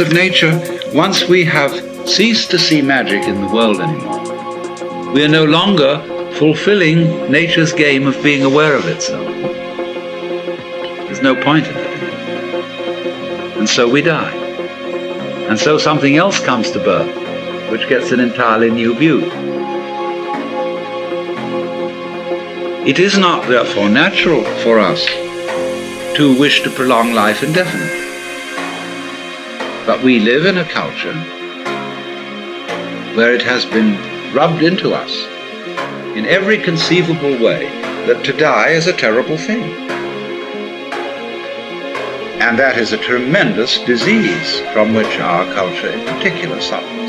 of nature, once we have ceased to see magic in the world anymore, we are no longer fulfilling nature's game of being aware of itself. There's no point in it. And so we die. And so something else comes to birth, which gets an entirely new view. It is not, therefore, natural for us to wish to prolong life indefinitely. But we live in a culture where it has been rubbed into us in every conceivable way that to die is a terrible thing. And that is a tremendous disease from which our culture in particular suffers.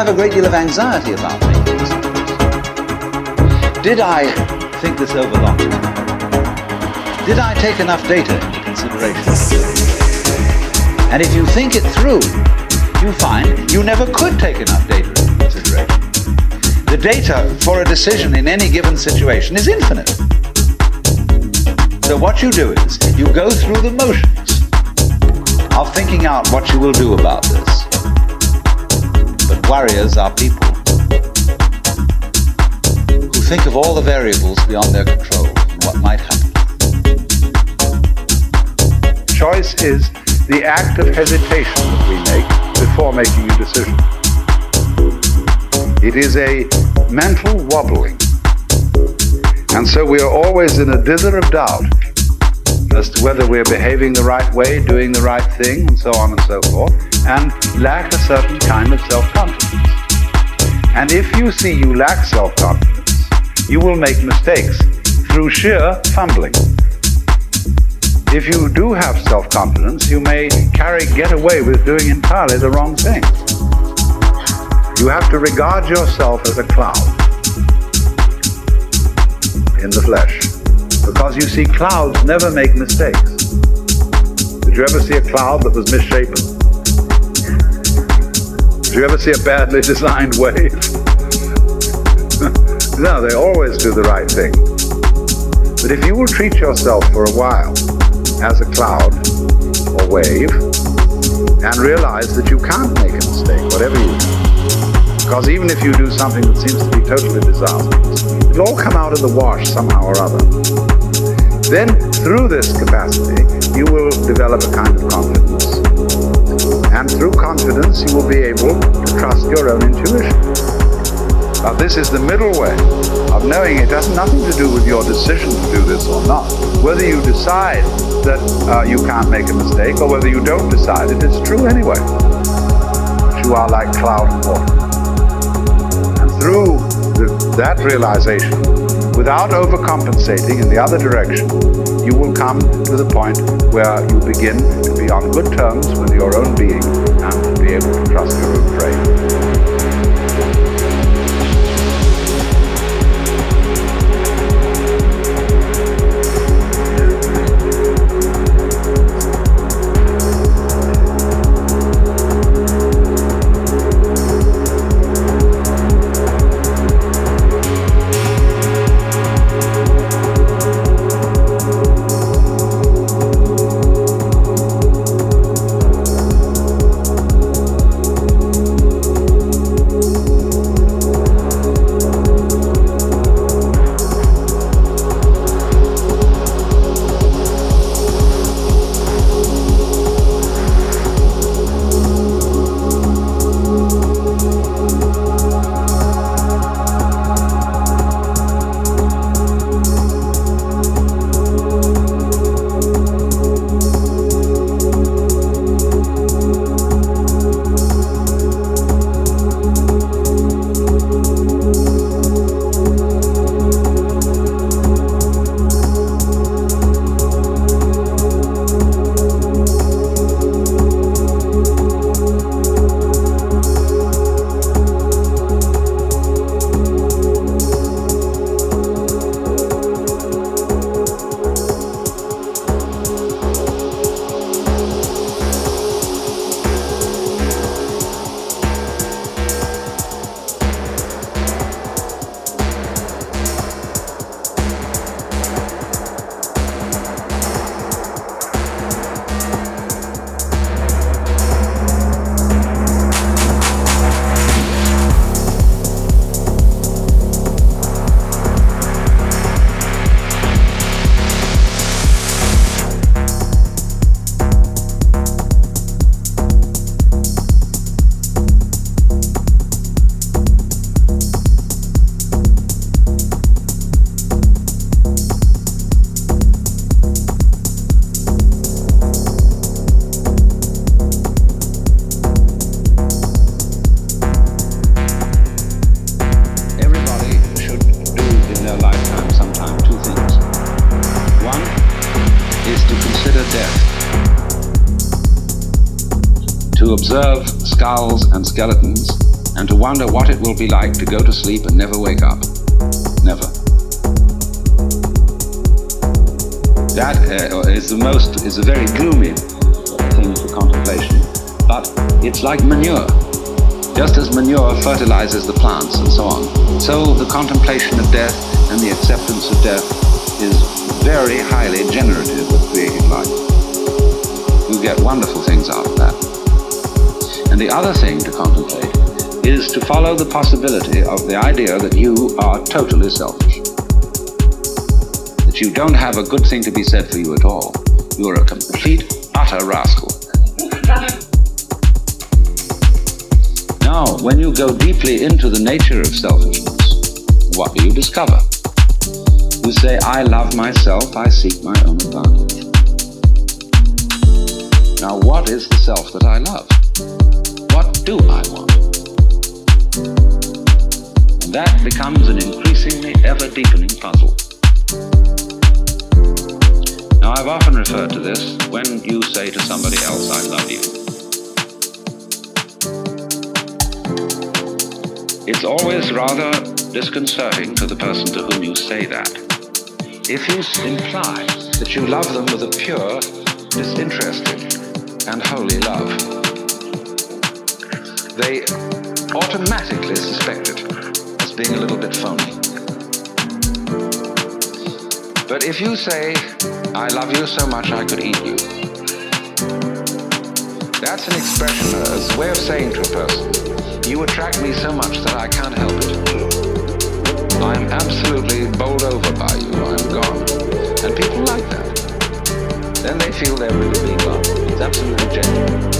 Have a great deal of anxiety about making. Did I think this over long? Did I take enough data into consideration? And if you think it through, you find you never could take enough data into consideration. The data for a decision in any given situation is infinite. So what you do is you go through the motions of thinking out what you will do about this. Warriors are people who think of all the variables beyond their control and what might happen. Choice is the act of hesitation that we make before making a decision. It is a mental wobbling. And so we are always in a dither of doubt as to whether we're behaving the right way, doing the right thing, and so on and so forth, and lack a certain kind of self-confidence. And if you see you lack self-confidence, you will make mistakes through sheer fumbling. If you do have self-confidence, you may carry, get away with doing entirely the wrong thing. You have to regard yourself as a cloud in the flesh. Because you see, clouds never make mistakes. Did you ever see a cloud that was misshapen? Did you ever see a badly designed wave? no, they always do the right thing. But if you will treat yourself for a while as a cloud or wave and realize that you can't make a mistake, whatever you do. Because even if you do something that seems to be totally disastrous, it'll all come out in the wash somehow or other. Then, through this capacity, you will develop a kind of confidence. And through confidence, you will be able to trust your own intuition. Now, this is the middle way of knowing it has nothing to do with your decision to do this or not. Whether you decide that uh, you can't make a mistake or whether you don't decide it, it's true anyway. But you are like cloud and water. And through the, that realization, without overcompensating in the other direction, you will come to the point where you begin to be on good terms with your own being and be able to trust your own frame. Skeletons and to wonder what it will be like to go to sleep and never wake up. Never. That uh, is the most, is a very gloomy thing for contemplation, but it's like manure. Just as manure fertilizes the plants and so on, so the contemplation of death and the acceptance of death is very highly generative of creative life. You get wonderful things out of that. And the other thing to contemplate is to follow the possibility of the idea that you are totally selfish. That you don't have a good thing to be said for you at all. You are a complete, utter rascal. Now, when you go deeply into the nature of selfishness, what do you discover? You say, I love myself, I seek my own advantage. Now, what is the self that I love? Do I want? That becomes an increasingly ever deepening puzzle. Now, I've often referred to this when you say to somebody else, I love you. It's always rather disconcerting to the person to whom you say that. If you imply that you love them with a pure, disinterested, and holy love, they automatically suspect it as being a little bit phony. But if you say, I love you so much I could eat you, that's an expression, a way of saying to a person, you attract me so much that I can't help it. I am absolutely bowled over by you. I'm gone. And people like that. Then they feel they're really being loved. It's absolutely genuine.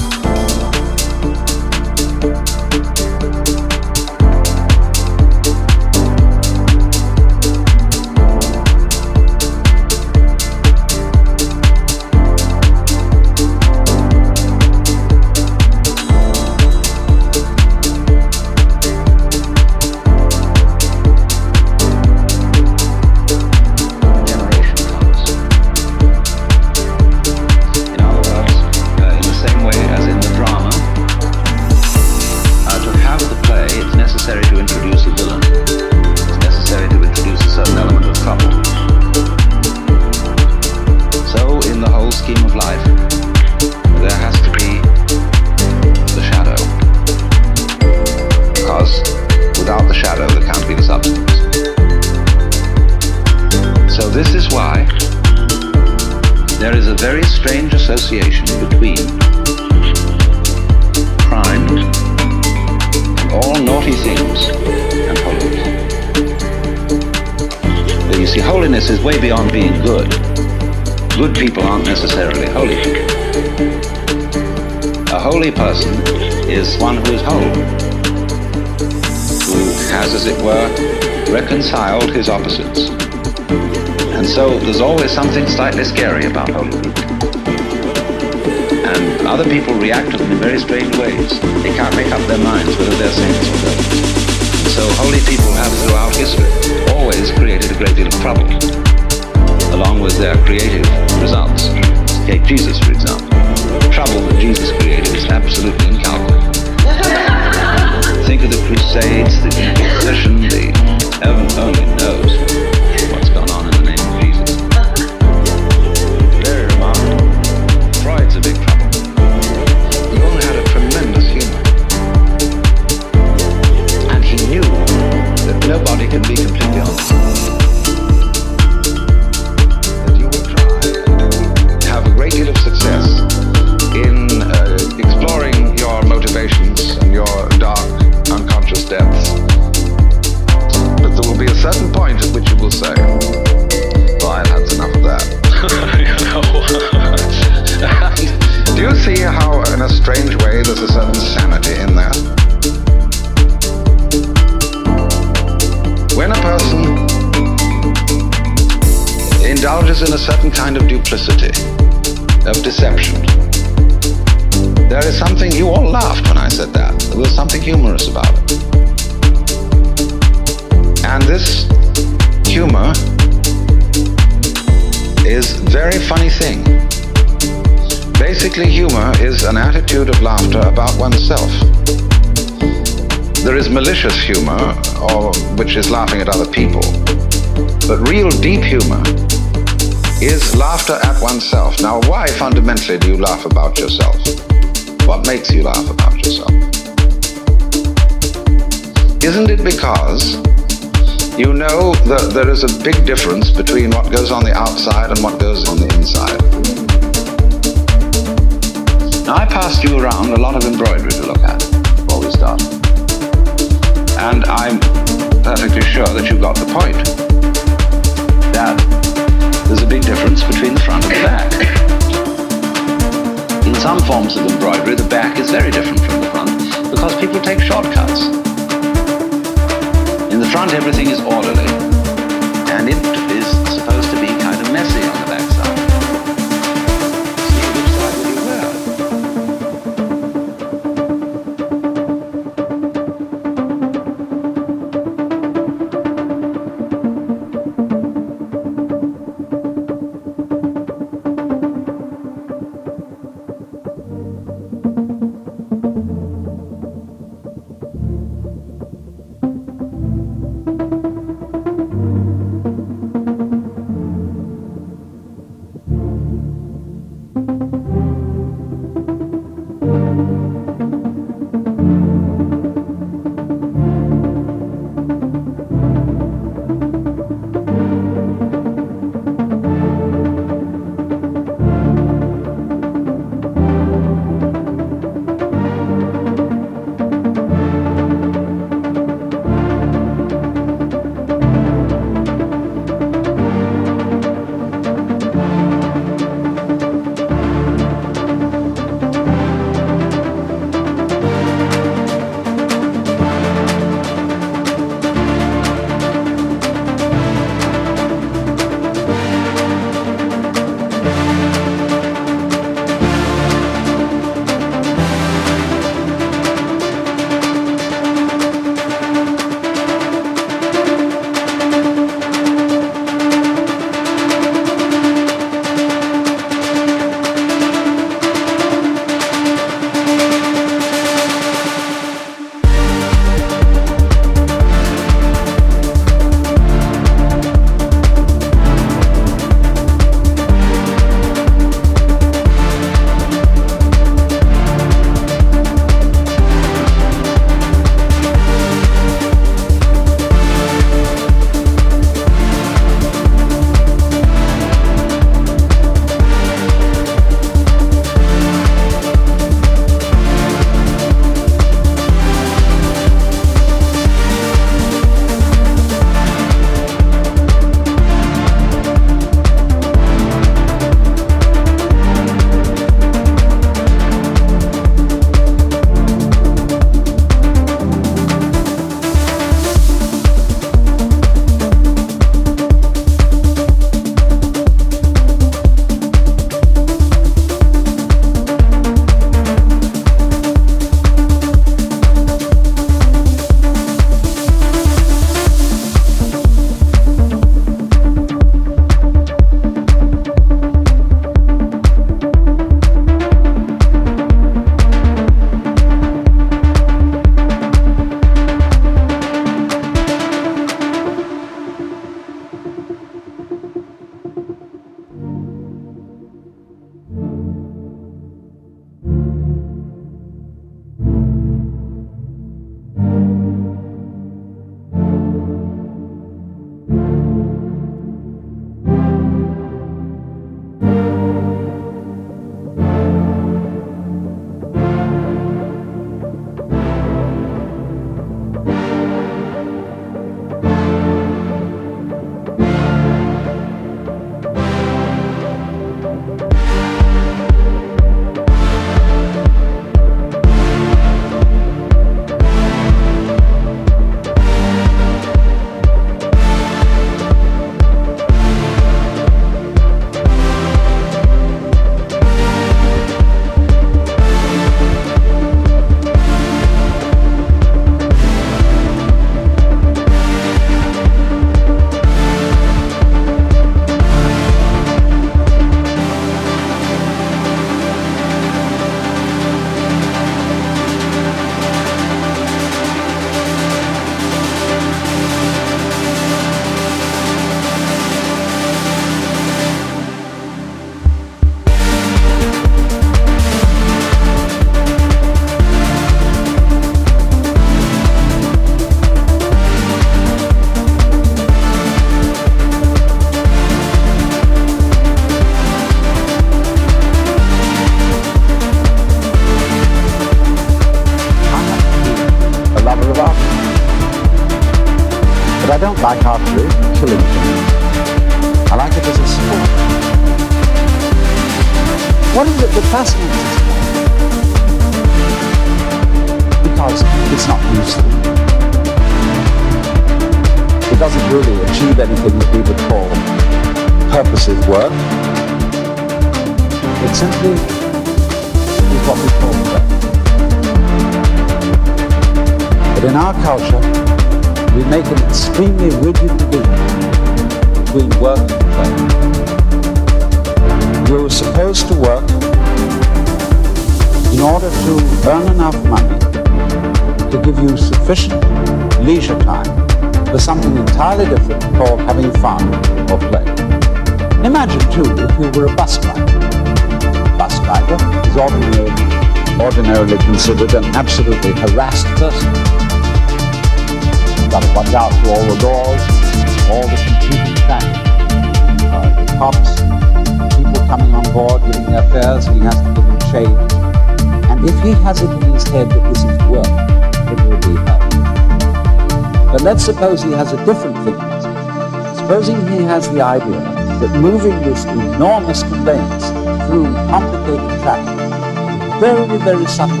Enormous conveyance through complicated traffic, very, very subtle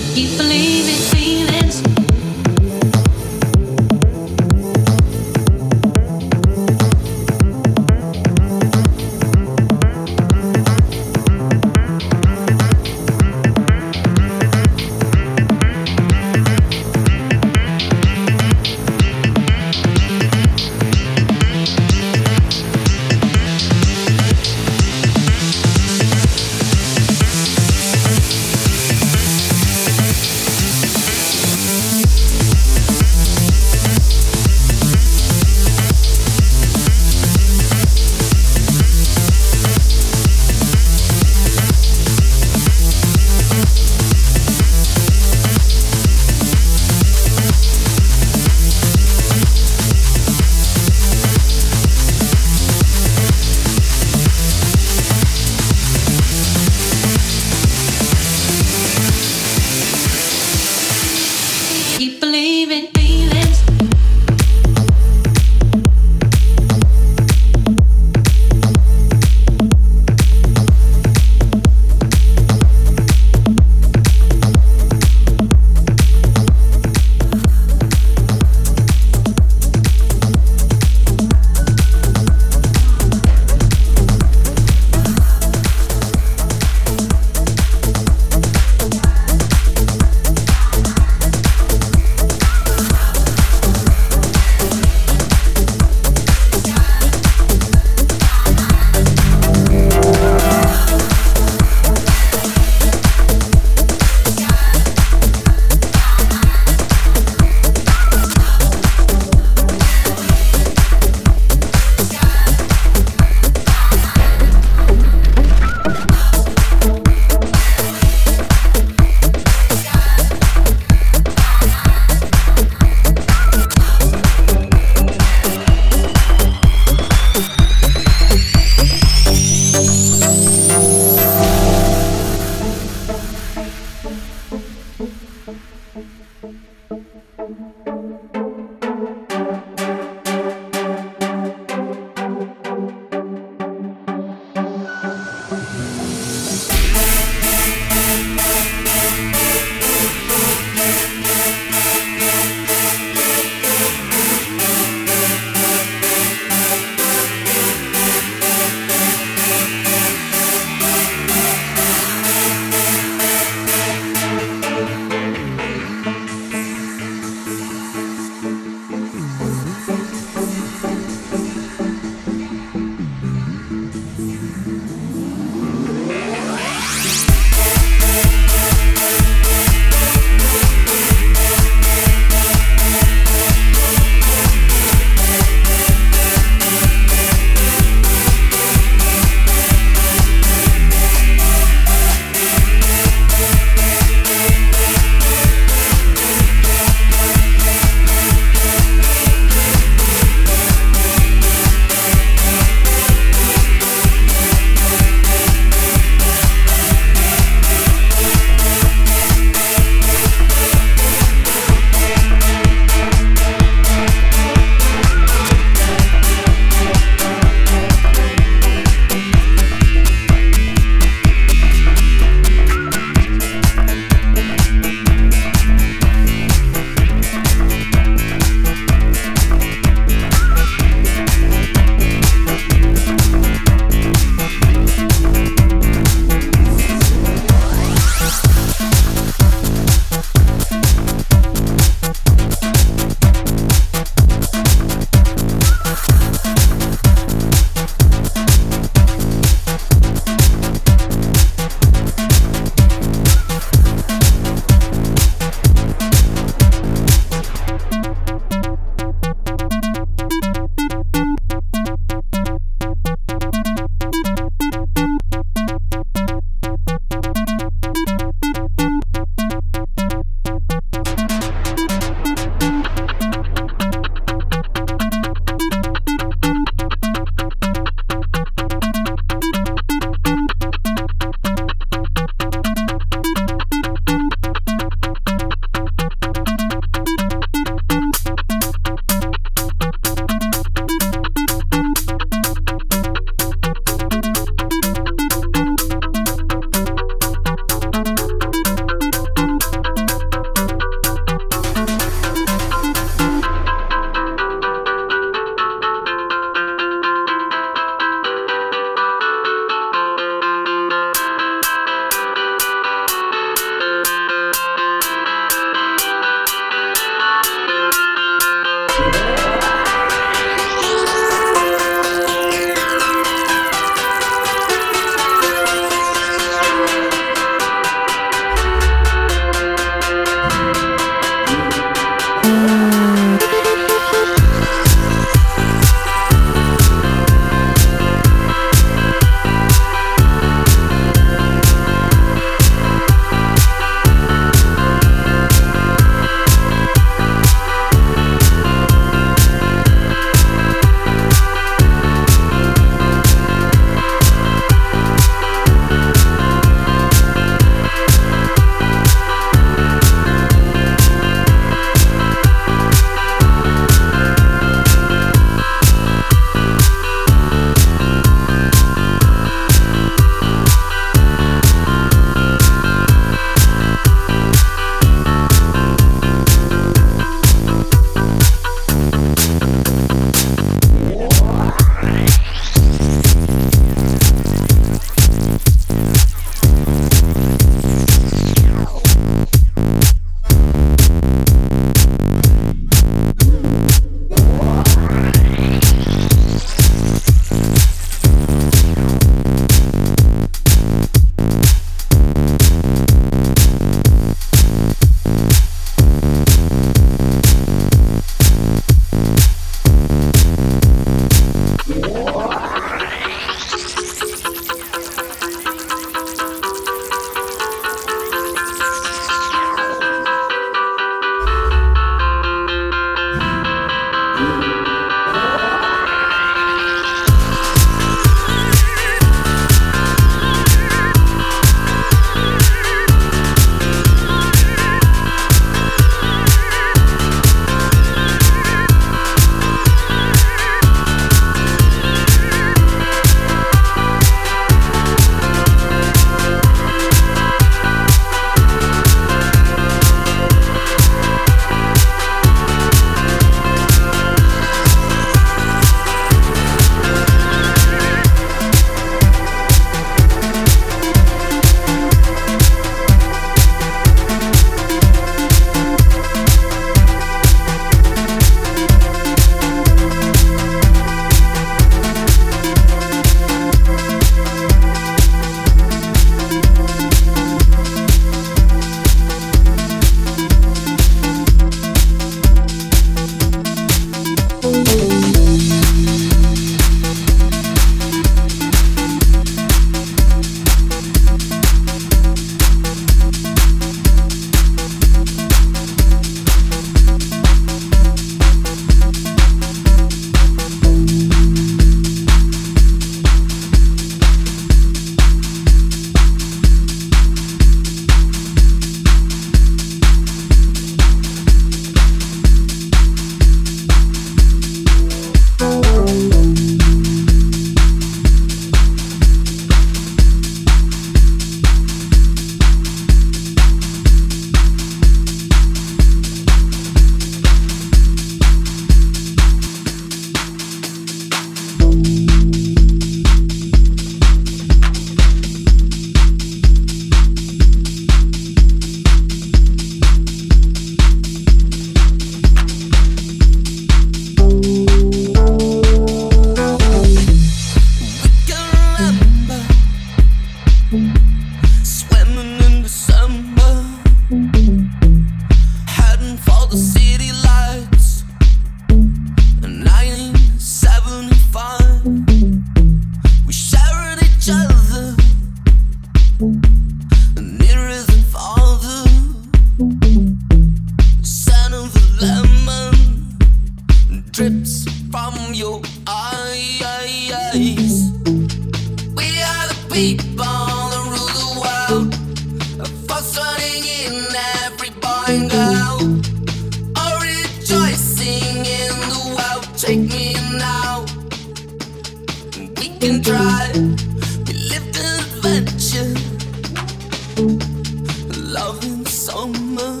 in summer.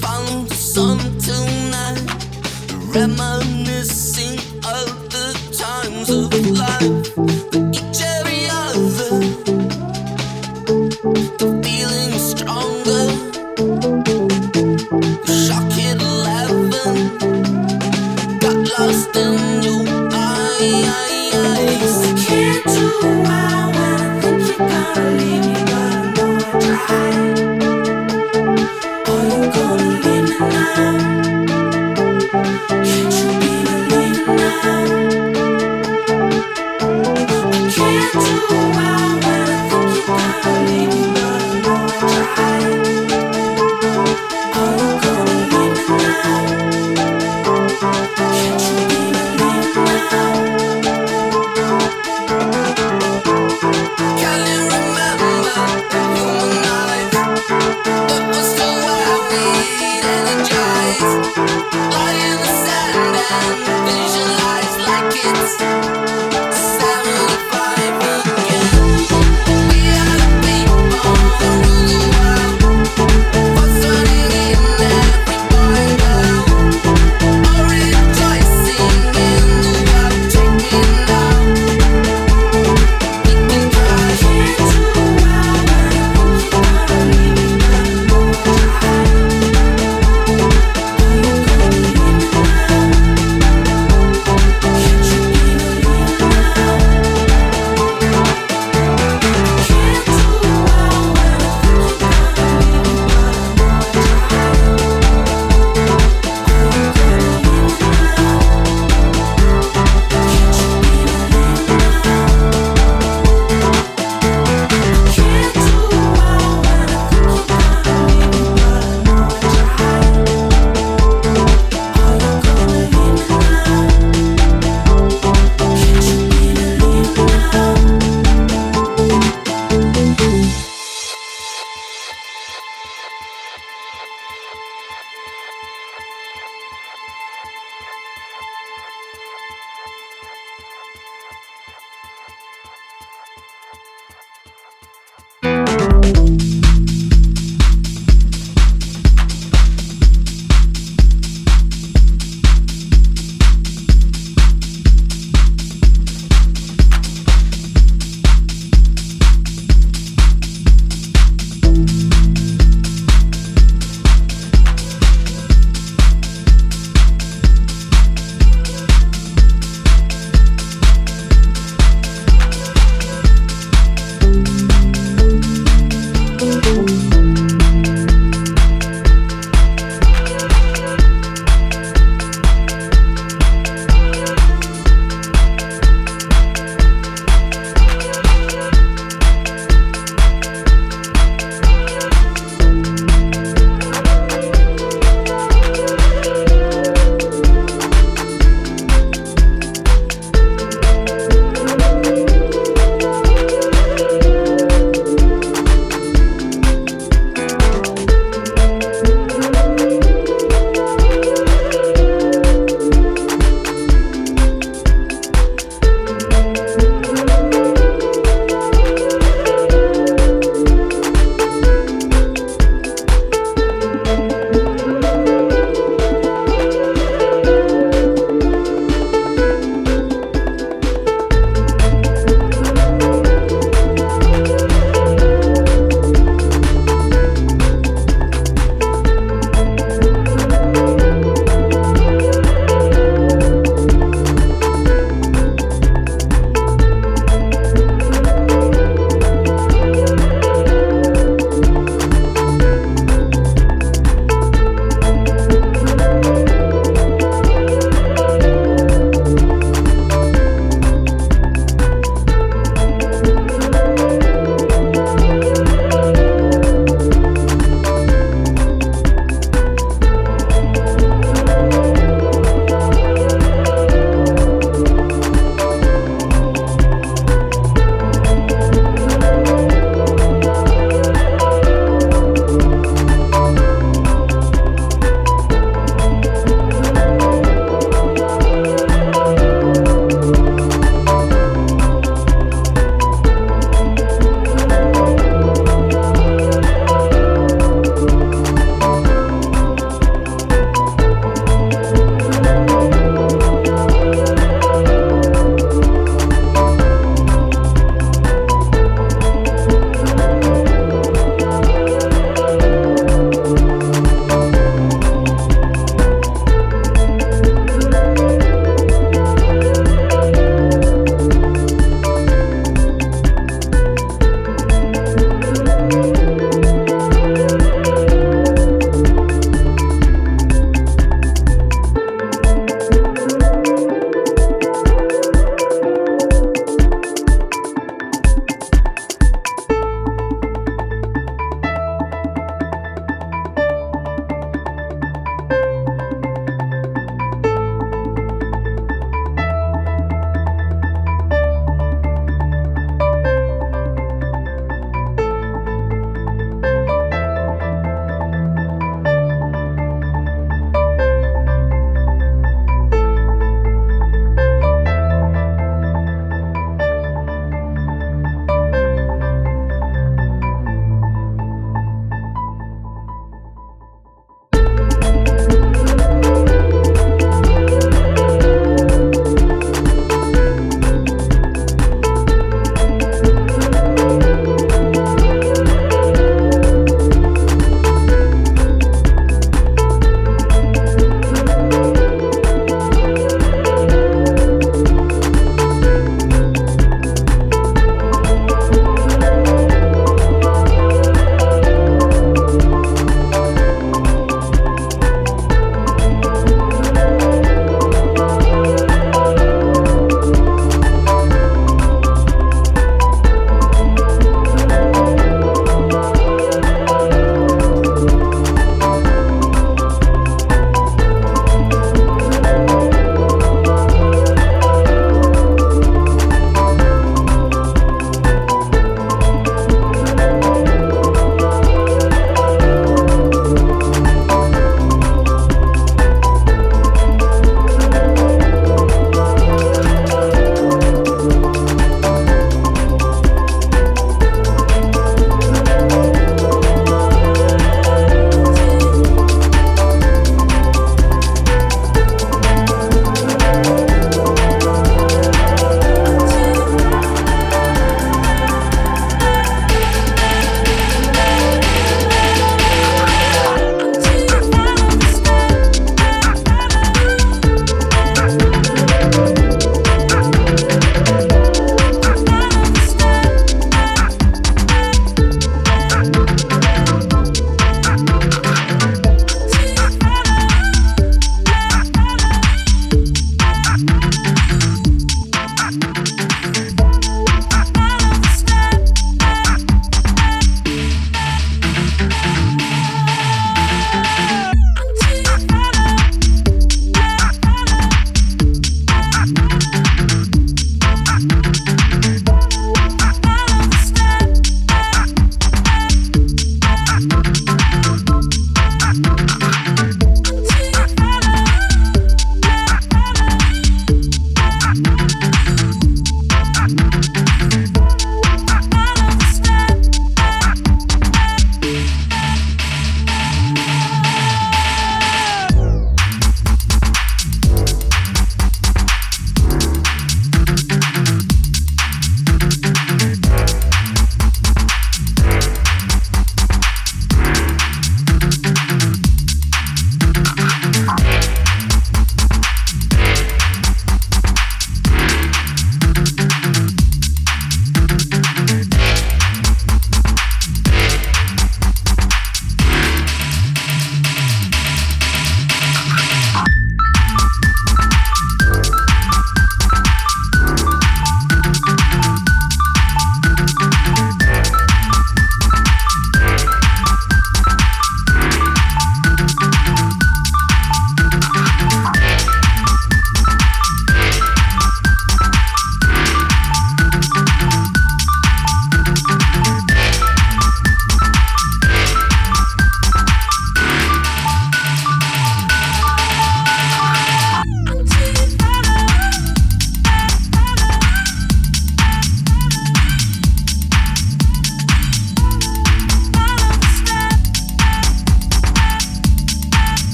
Follow the sun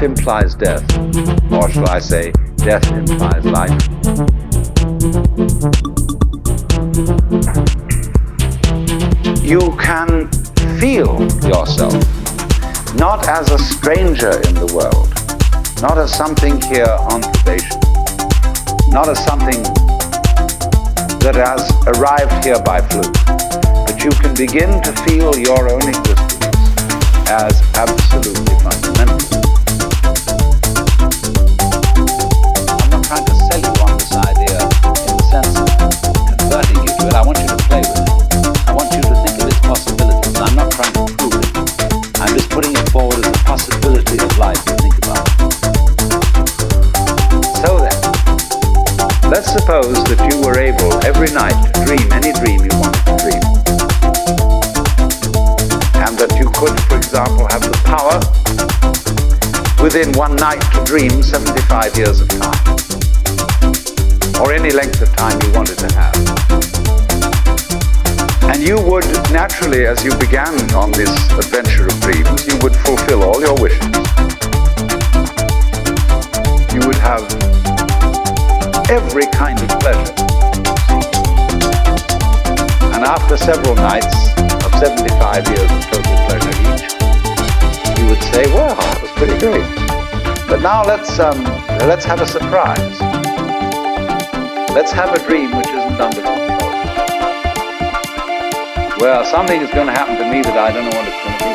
life implies death, or shall I say, death implies life. You can feel yourself not as a stranger in the world, not as something here on probation, not as something that has arrived here by fluke, but you can begin to feel your own existence as absolutely fundamental. Within one night to dream 75 years of time. Or any length of time you wanted to have. And you would naturally, as you began on this adventure of dreams, you would fulfill all your wishes. You would have every kind of pleasure. And after several nights of 75 years of total pleasure each, you would say, well, that was pretty great. But now let's, um, let's have a surprise. Let's have a dream which isn't under control. Well, something is going to happen to me that I don't know what it's going to be.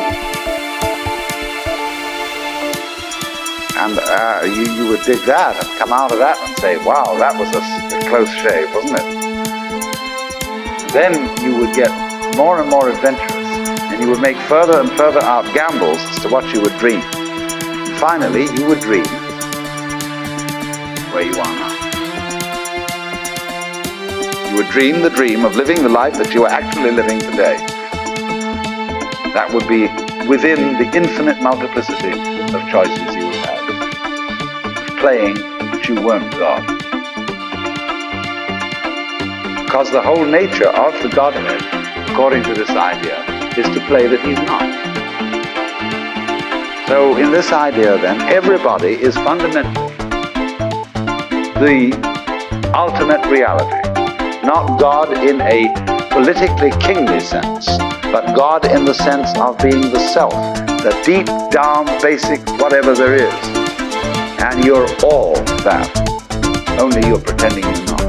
And uh, you, you would dig that and come out of that and say, wow, that was a close shave, wasn't it? Then you would get more and more adventurous, and you would make further and further out gambles as to what you would dream. Finally, you would dream where you are now. You would dream the dream of living the life that you are actually living today. That would be within the infinite multiplicity of choices you would have. Of playing that you weren't God. Because the whole nature of the Godhead, according to this idea, is to play that he's not. So in this idea then, everybody is fundamentally the ultimate reality. Not God in a politically kingly sense, but God in the sense of being the self, the deep down basic whatever there is. And you're all that. Only you're pretending you're not.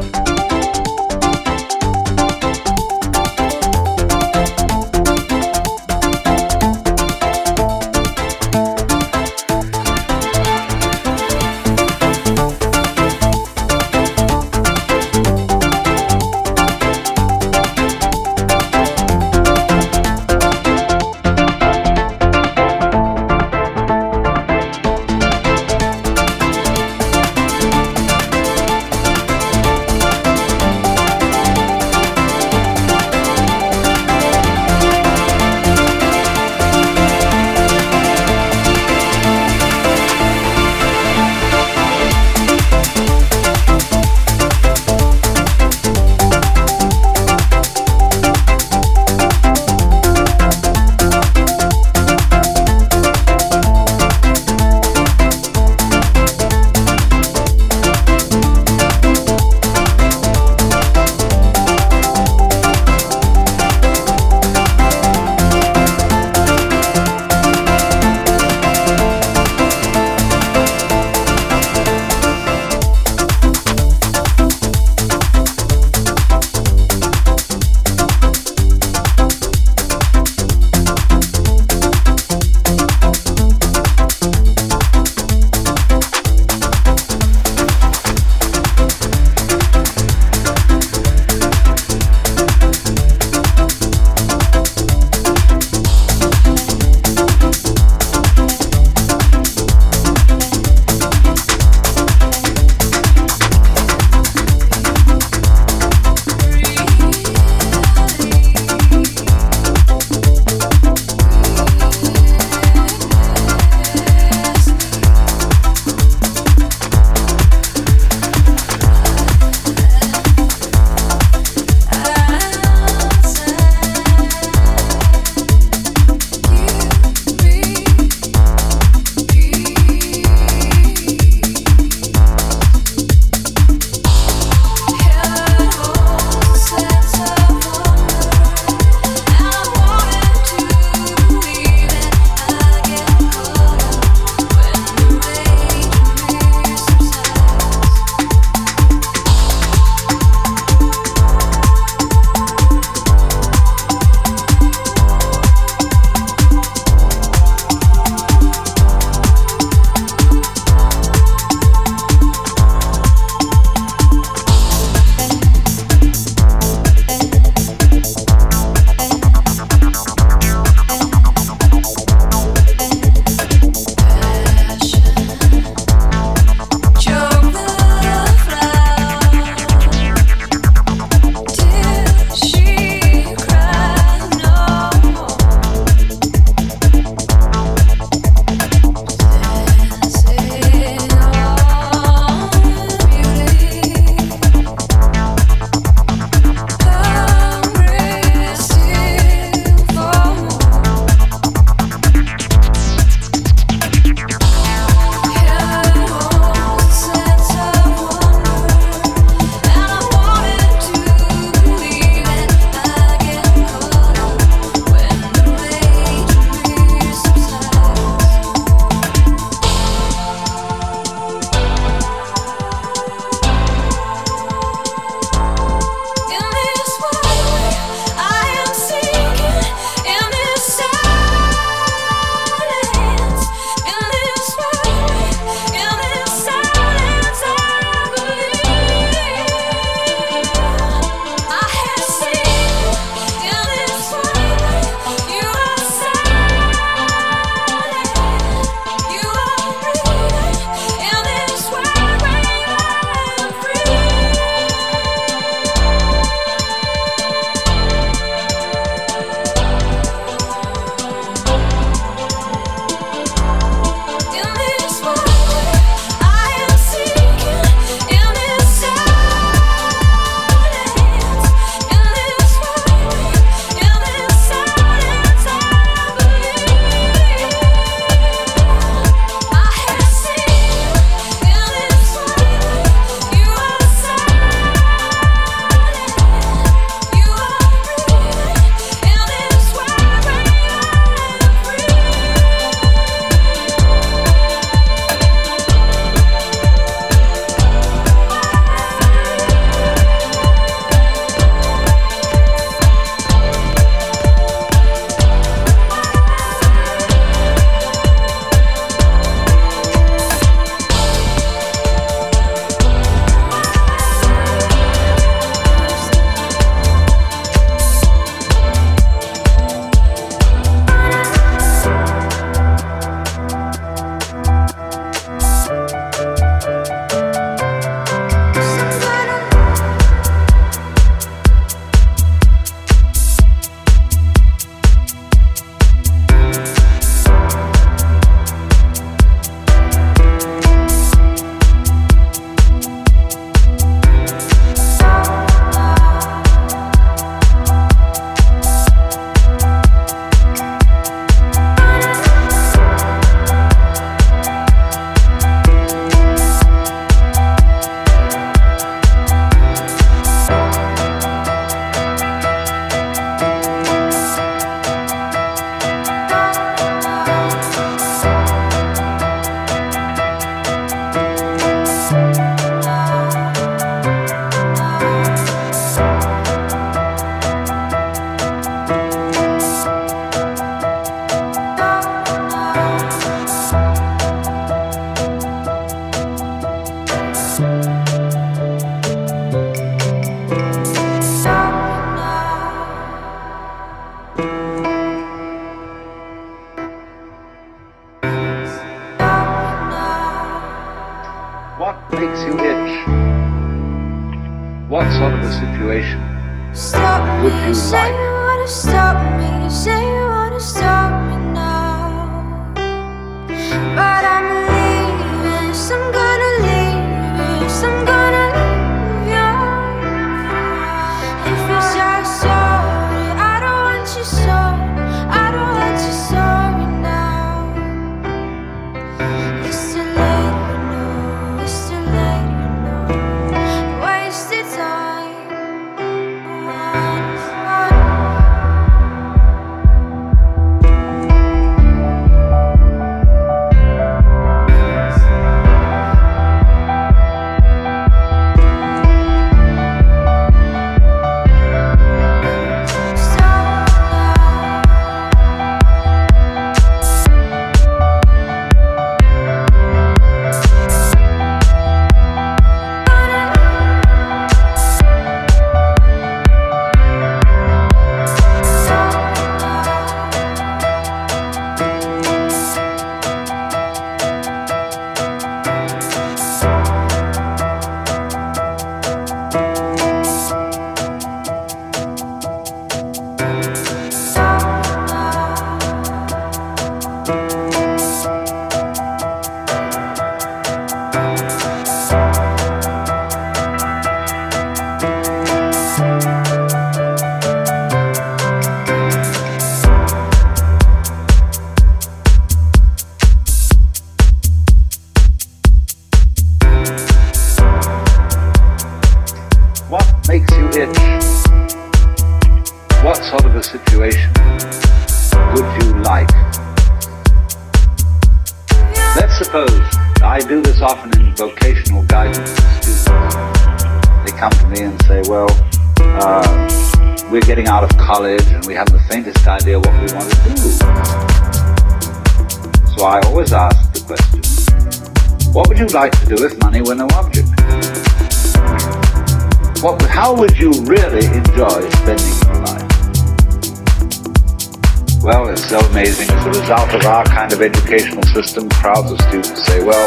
System, crowds of students say, well,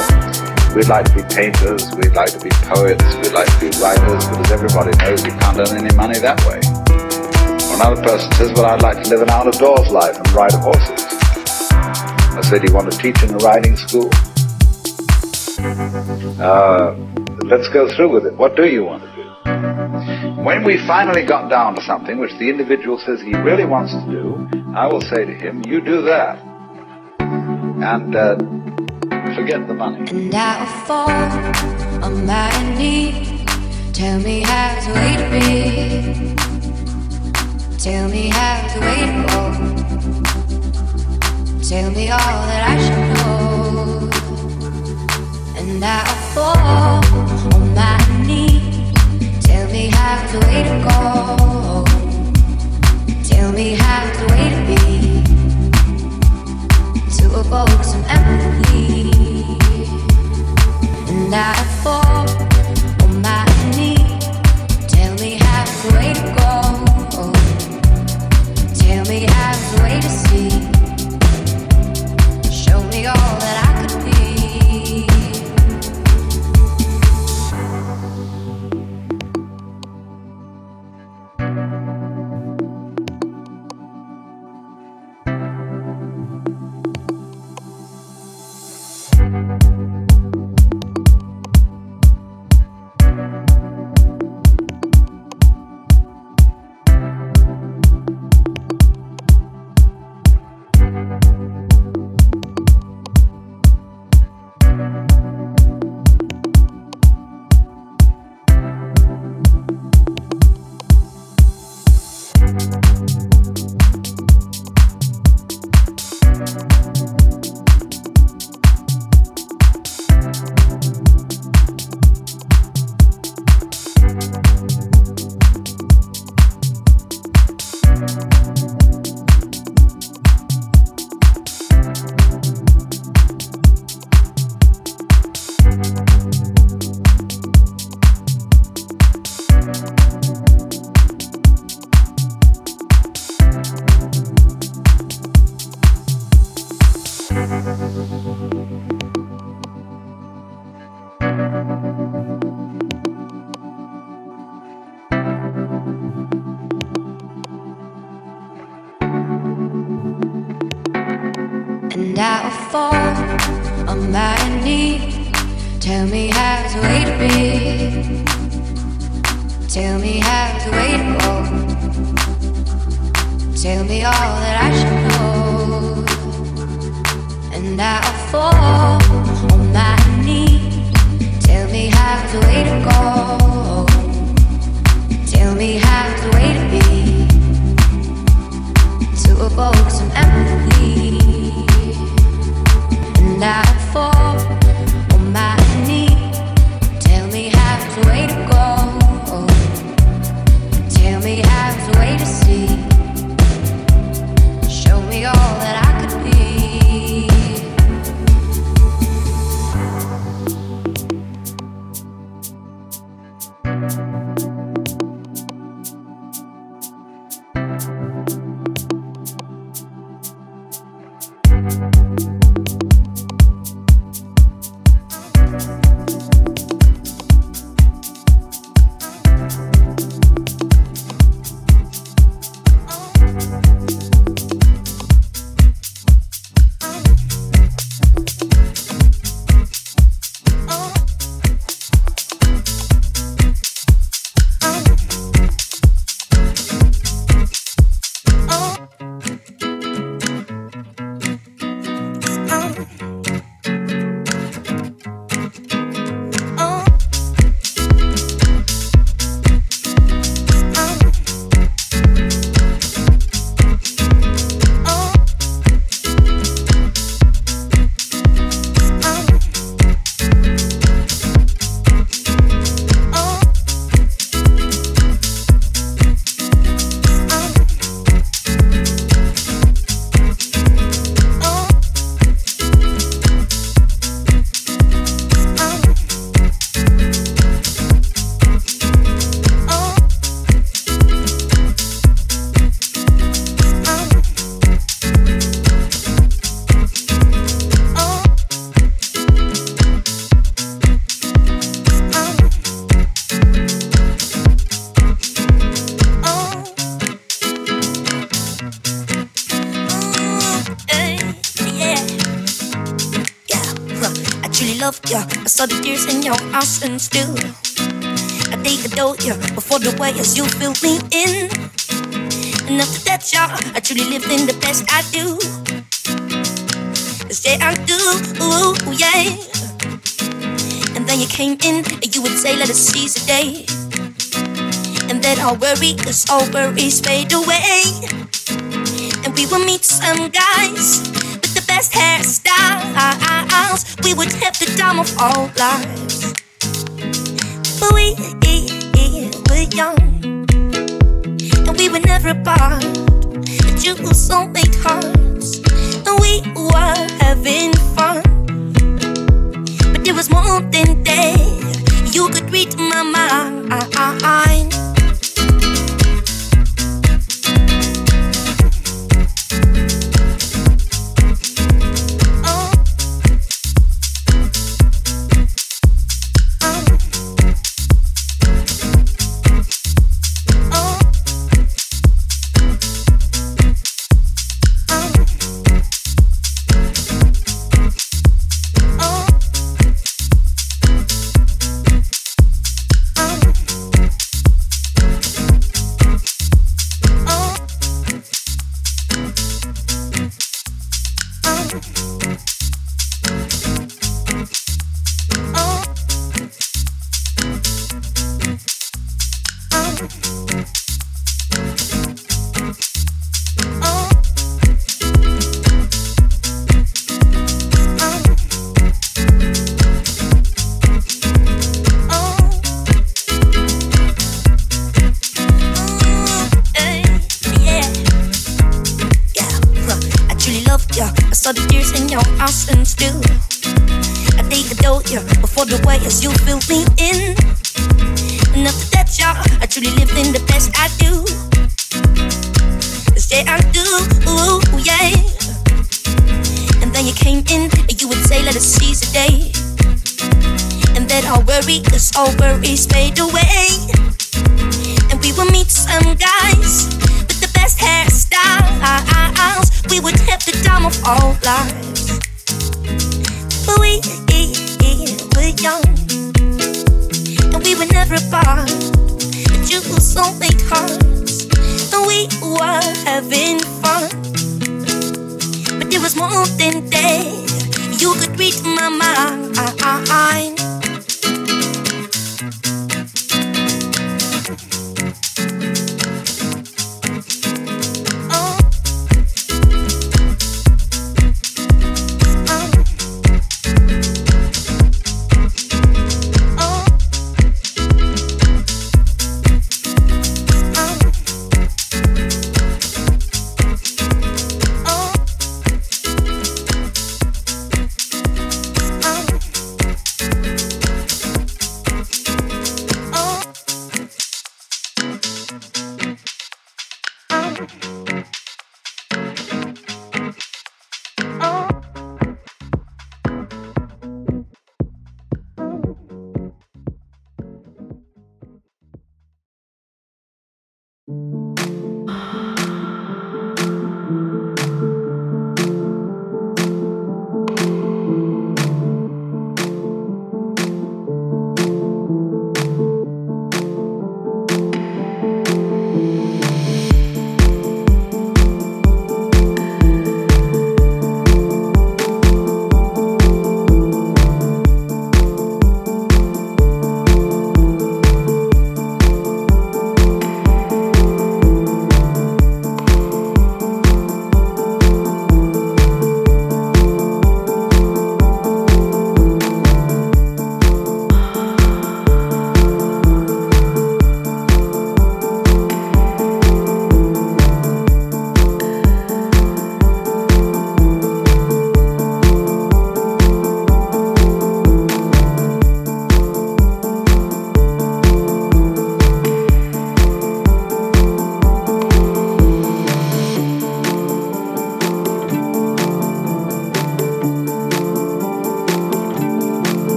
we'd like to be painters, we'd like to be poets, we'd like to be writers, but as everybody knows, you can't earn any money that way. Or another person says, well, I'd like to live an out-of-doors life and ride horses. I said, you want to teach in a riding school? Uh, let's go through with it. What do you want to do? When we finally got down to something which the individual says he really wants to do, I will say to him, you do that. And uh, forget the money. And I'll fall on my. Tell me how's the way to be. Tell me how's the way to. Tell me all that I should know. Still I I adore ya before the way as you fill me in. And after that, yeah, I truly lived in the best I do. Yeah, I do, ooh, yeah. And then you came in and you would say, let us seize the day. And then all worry, cause all worries fade away. And we will meet some guys with the best hairstyles. We would have the time of our lives. And then you came in and you would say, let us seize the day. And then all worry, cause all worries fade away. And we will meet some guys with the best hairstyles. We would have the time of our lives. But we were young, and we were never apart. But you were soulmate hearts, and we were having fun. But there was more than that. You could read my mind.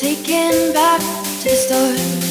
Taken back to the start.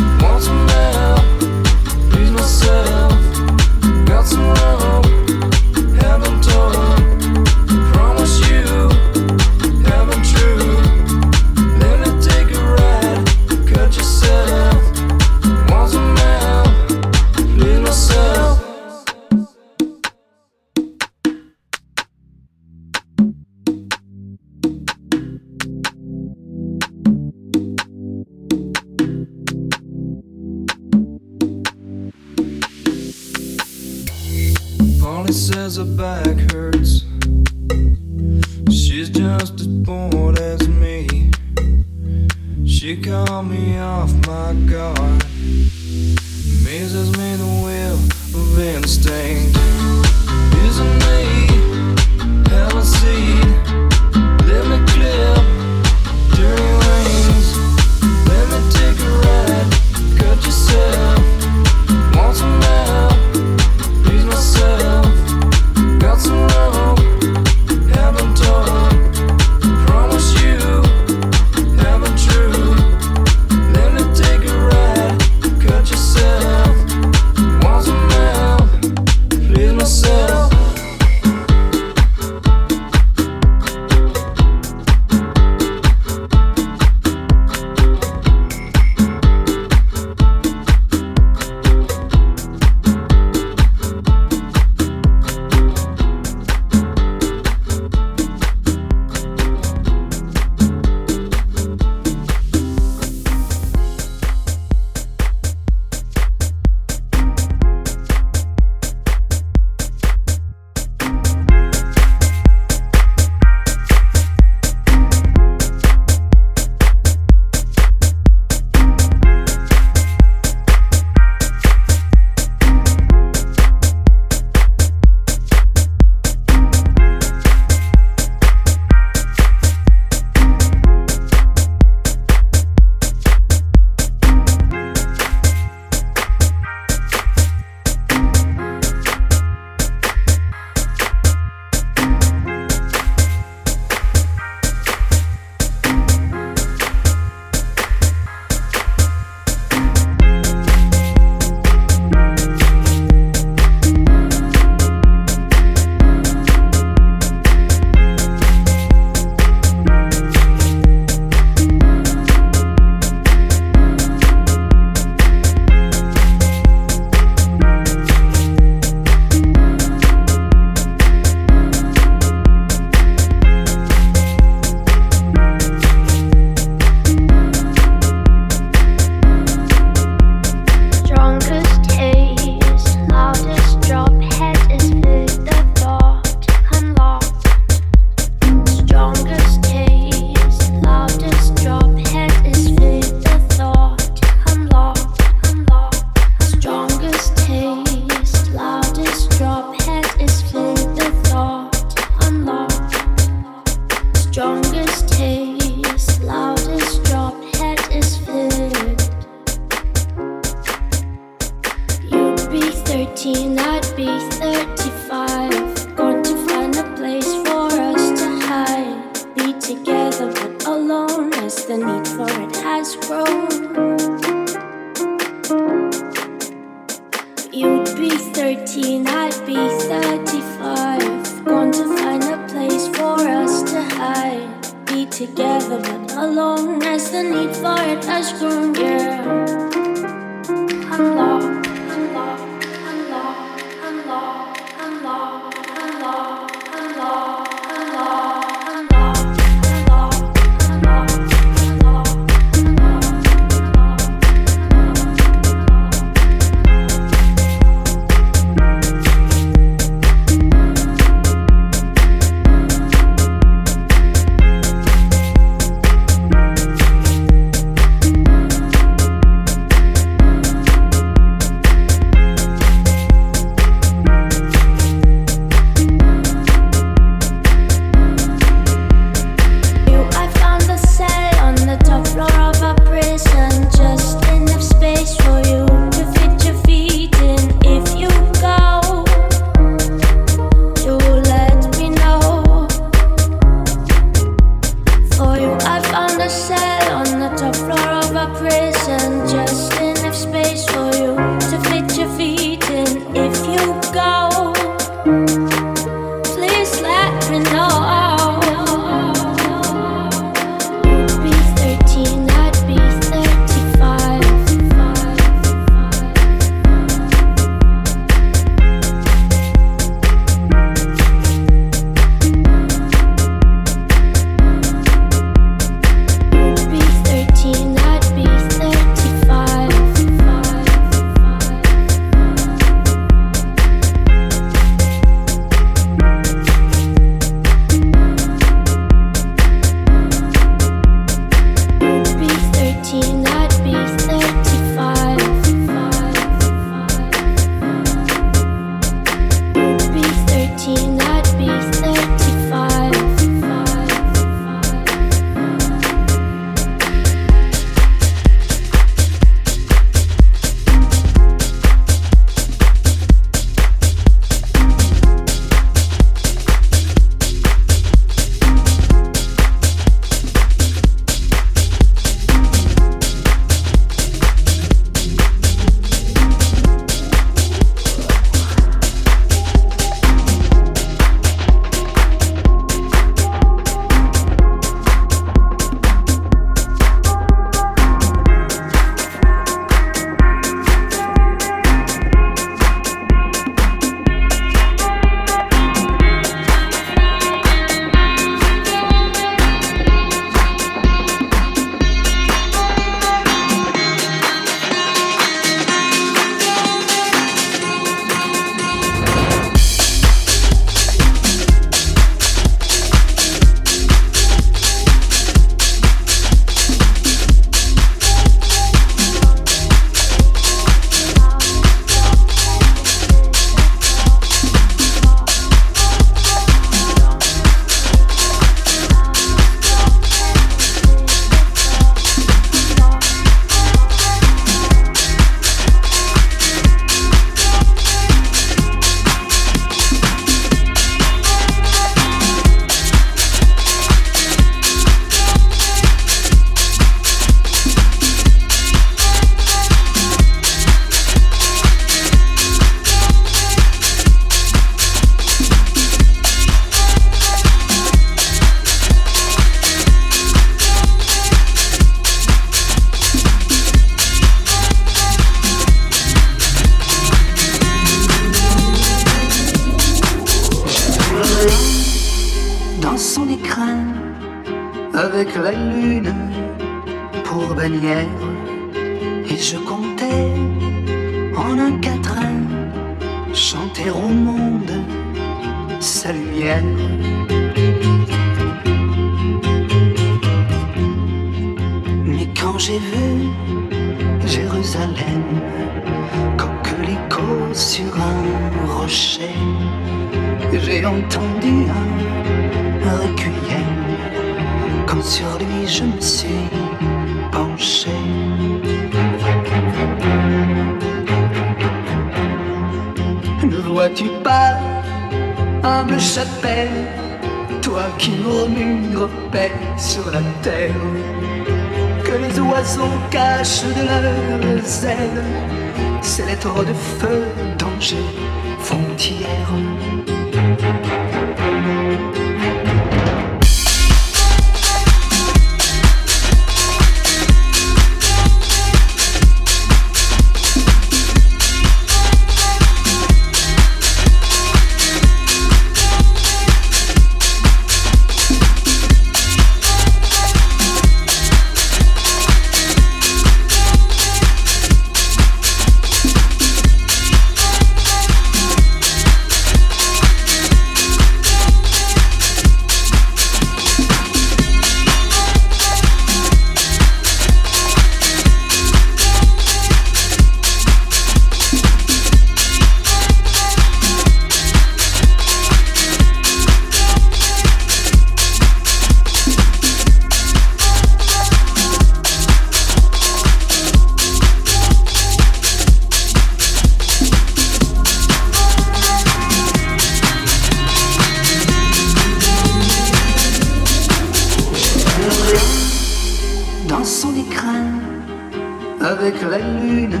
Avec la lune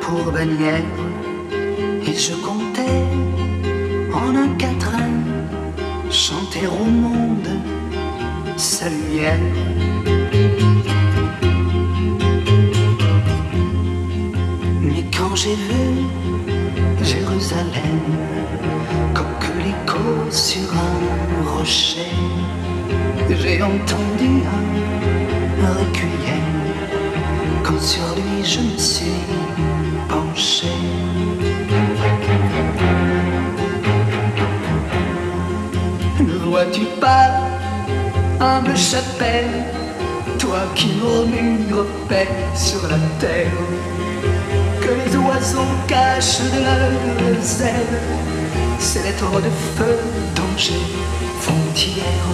pour bannière et je comptais en un quatrain chanter au monde sa lumière. Mais quand j'ai vu Jérusalem, coquelicot sur un rocher, j'ai entendu un, requiem, sur lui je me suis penché. Ne vois-tu pas, humble chapelle, toi qui murmures paix sur la terre, que les oiseaux cachent de leurs ailes ces lettres de feu, danger, frontière.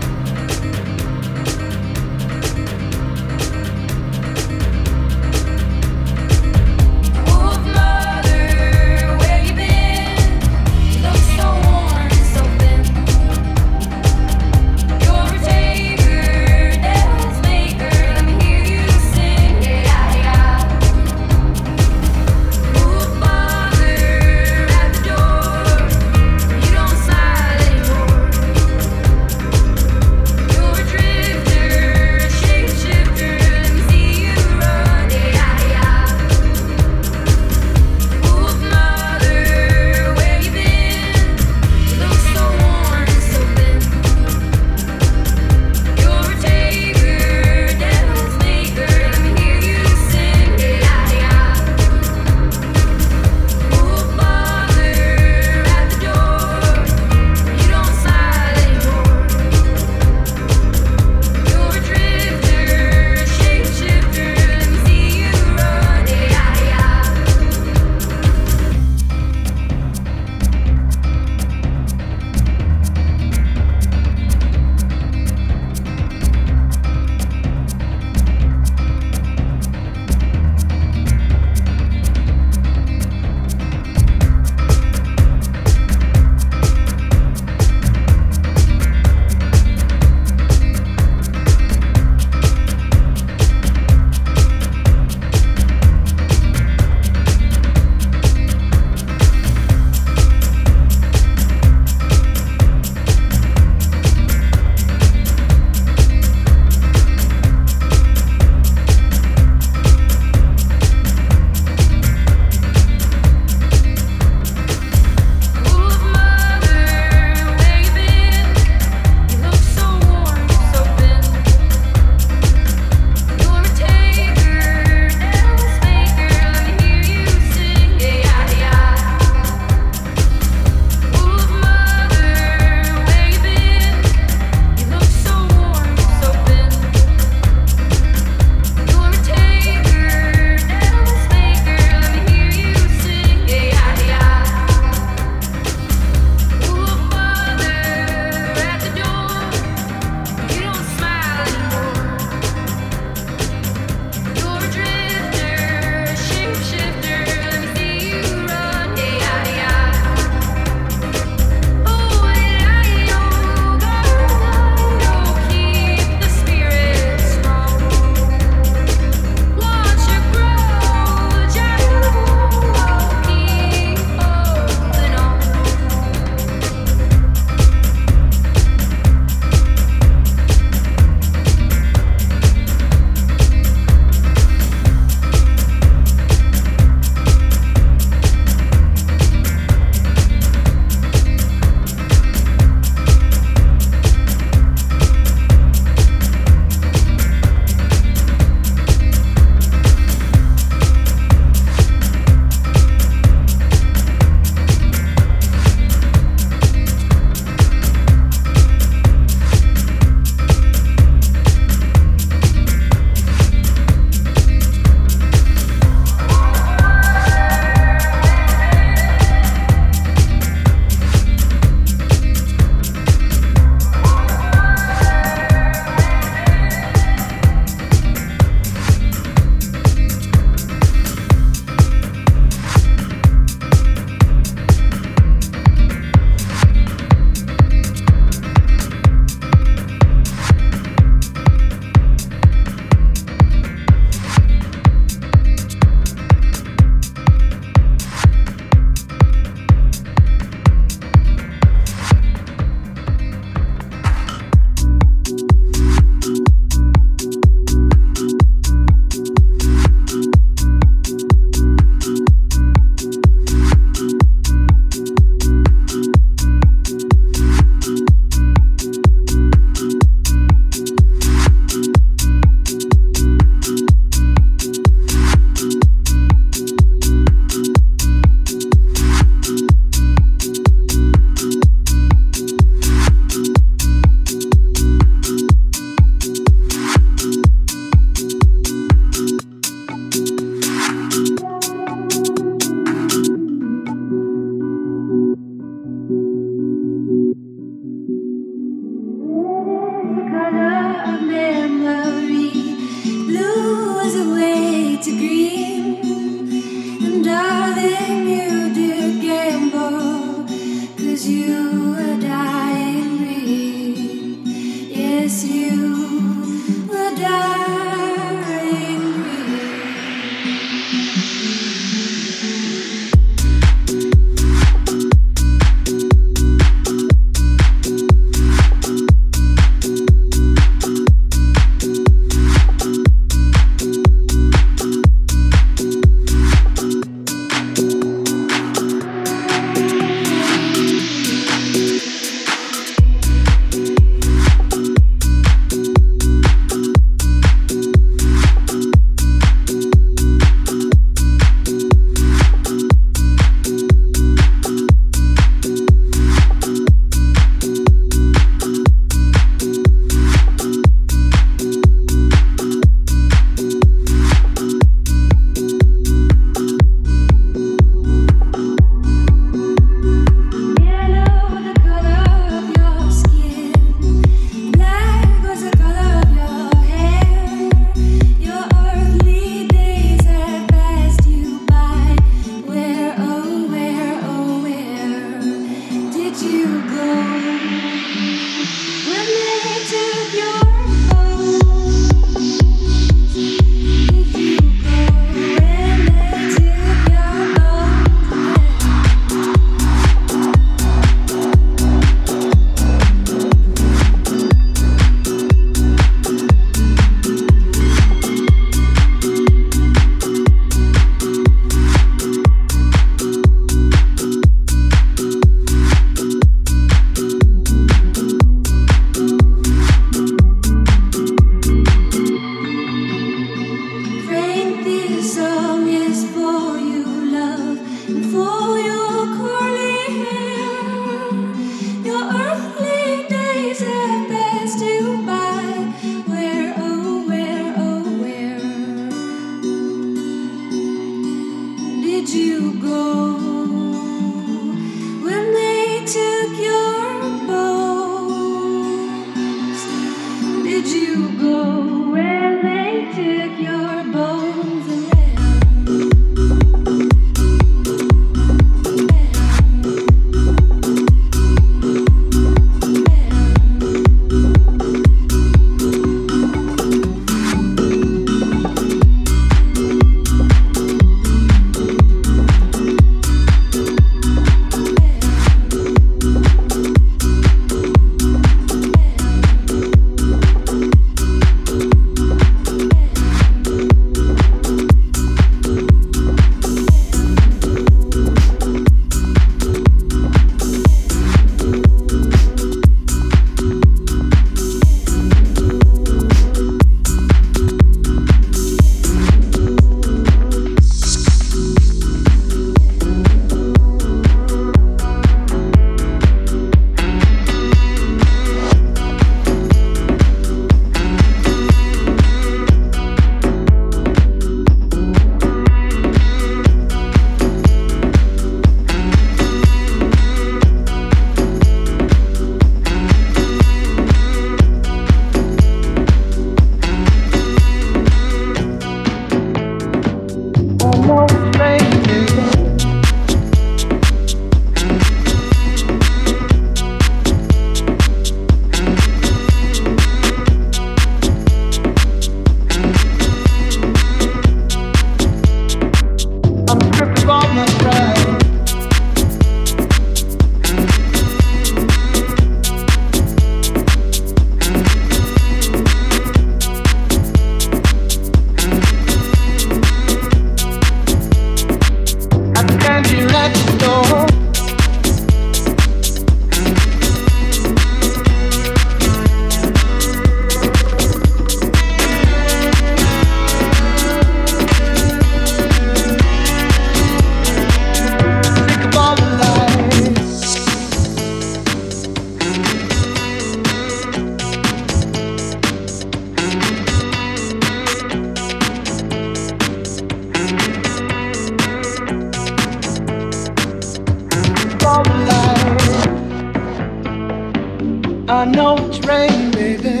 I know it's rain, baby.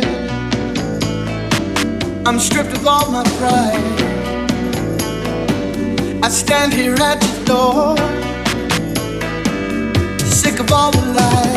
I'm stripped of all my pride. I stand here at your door, sick of all the lies.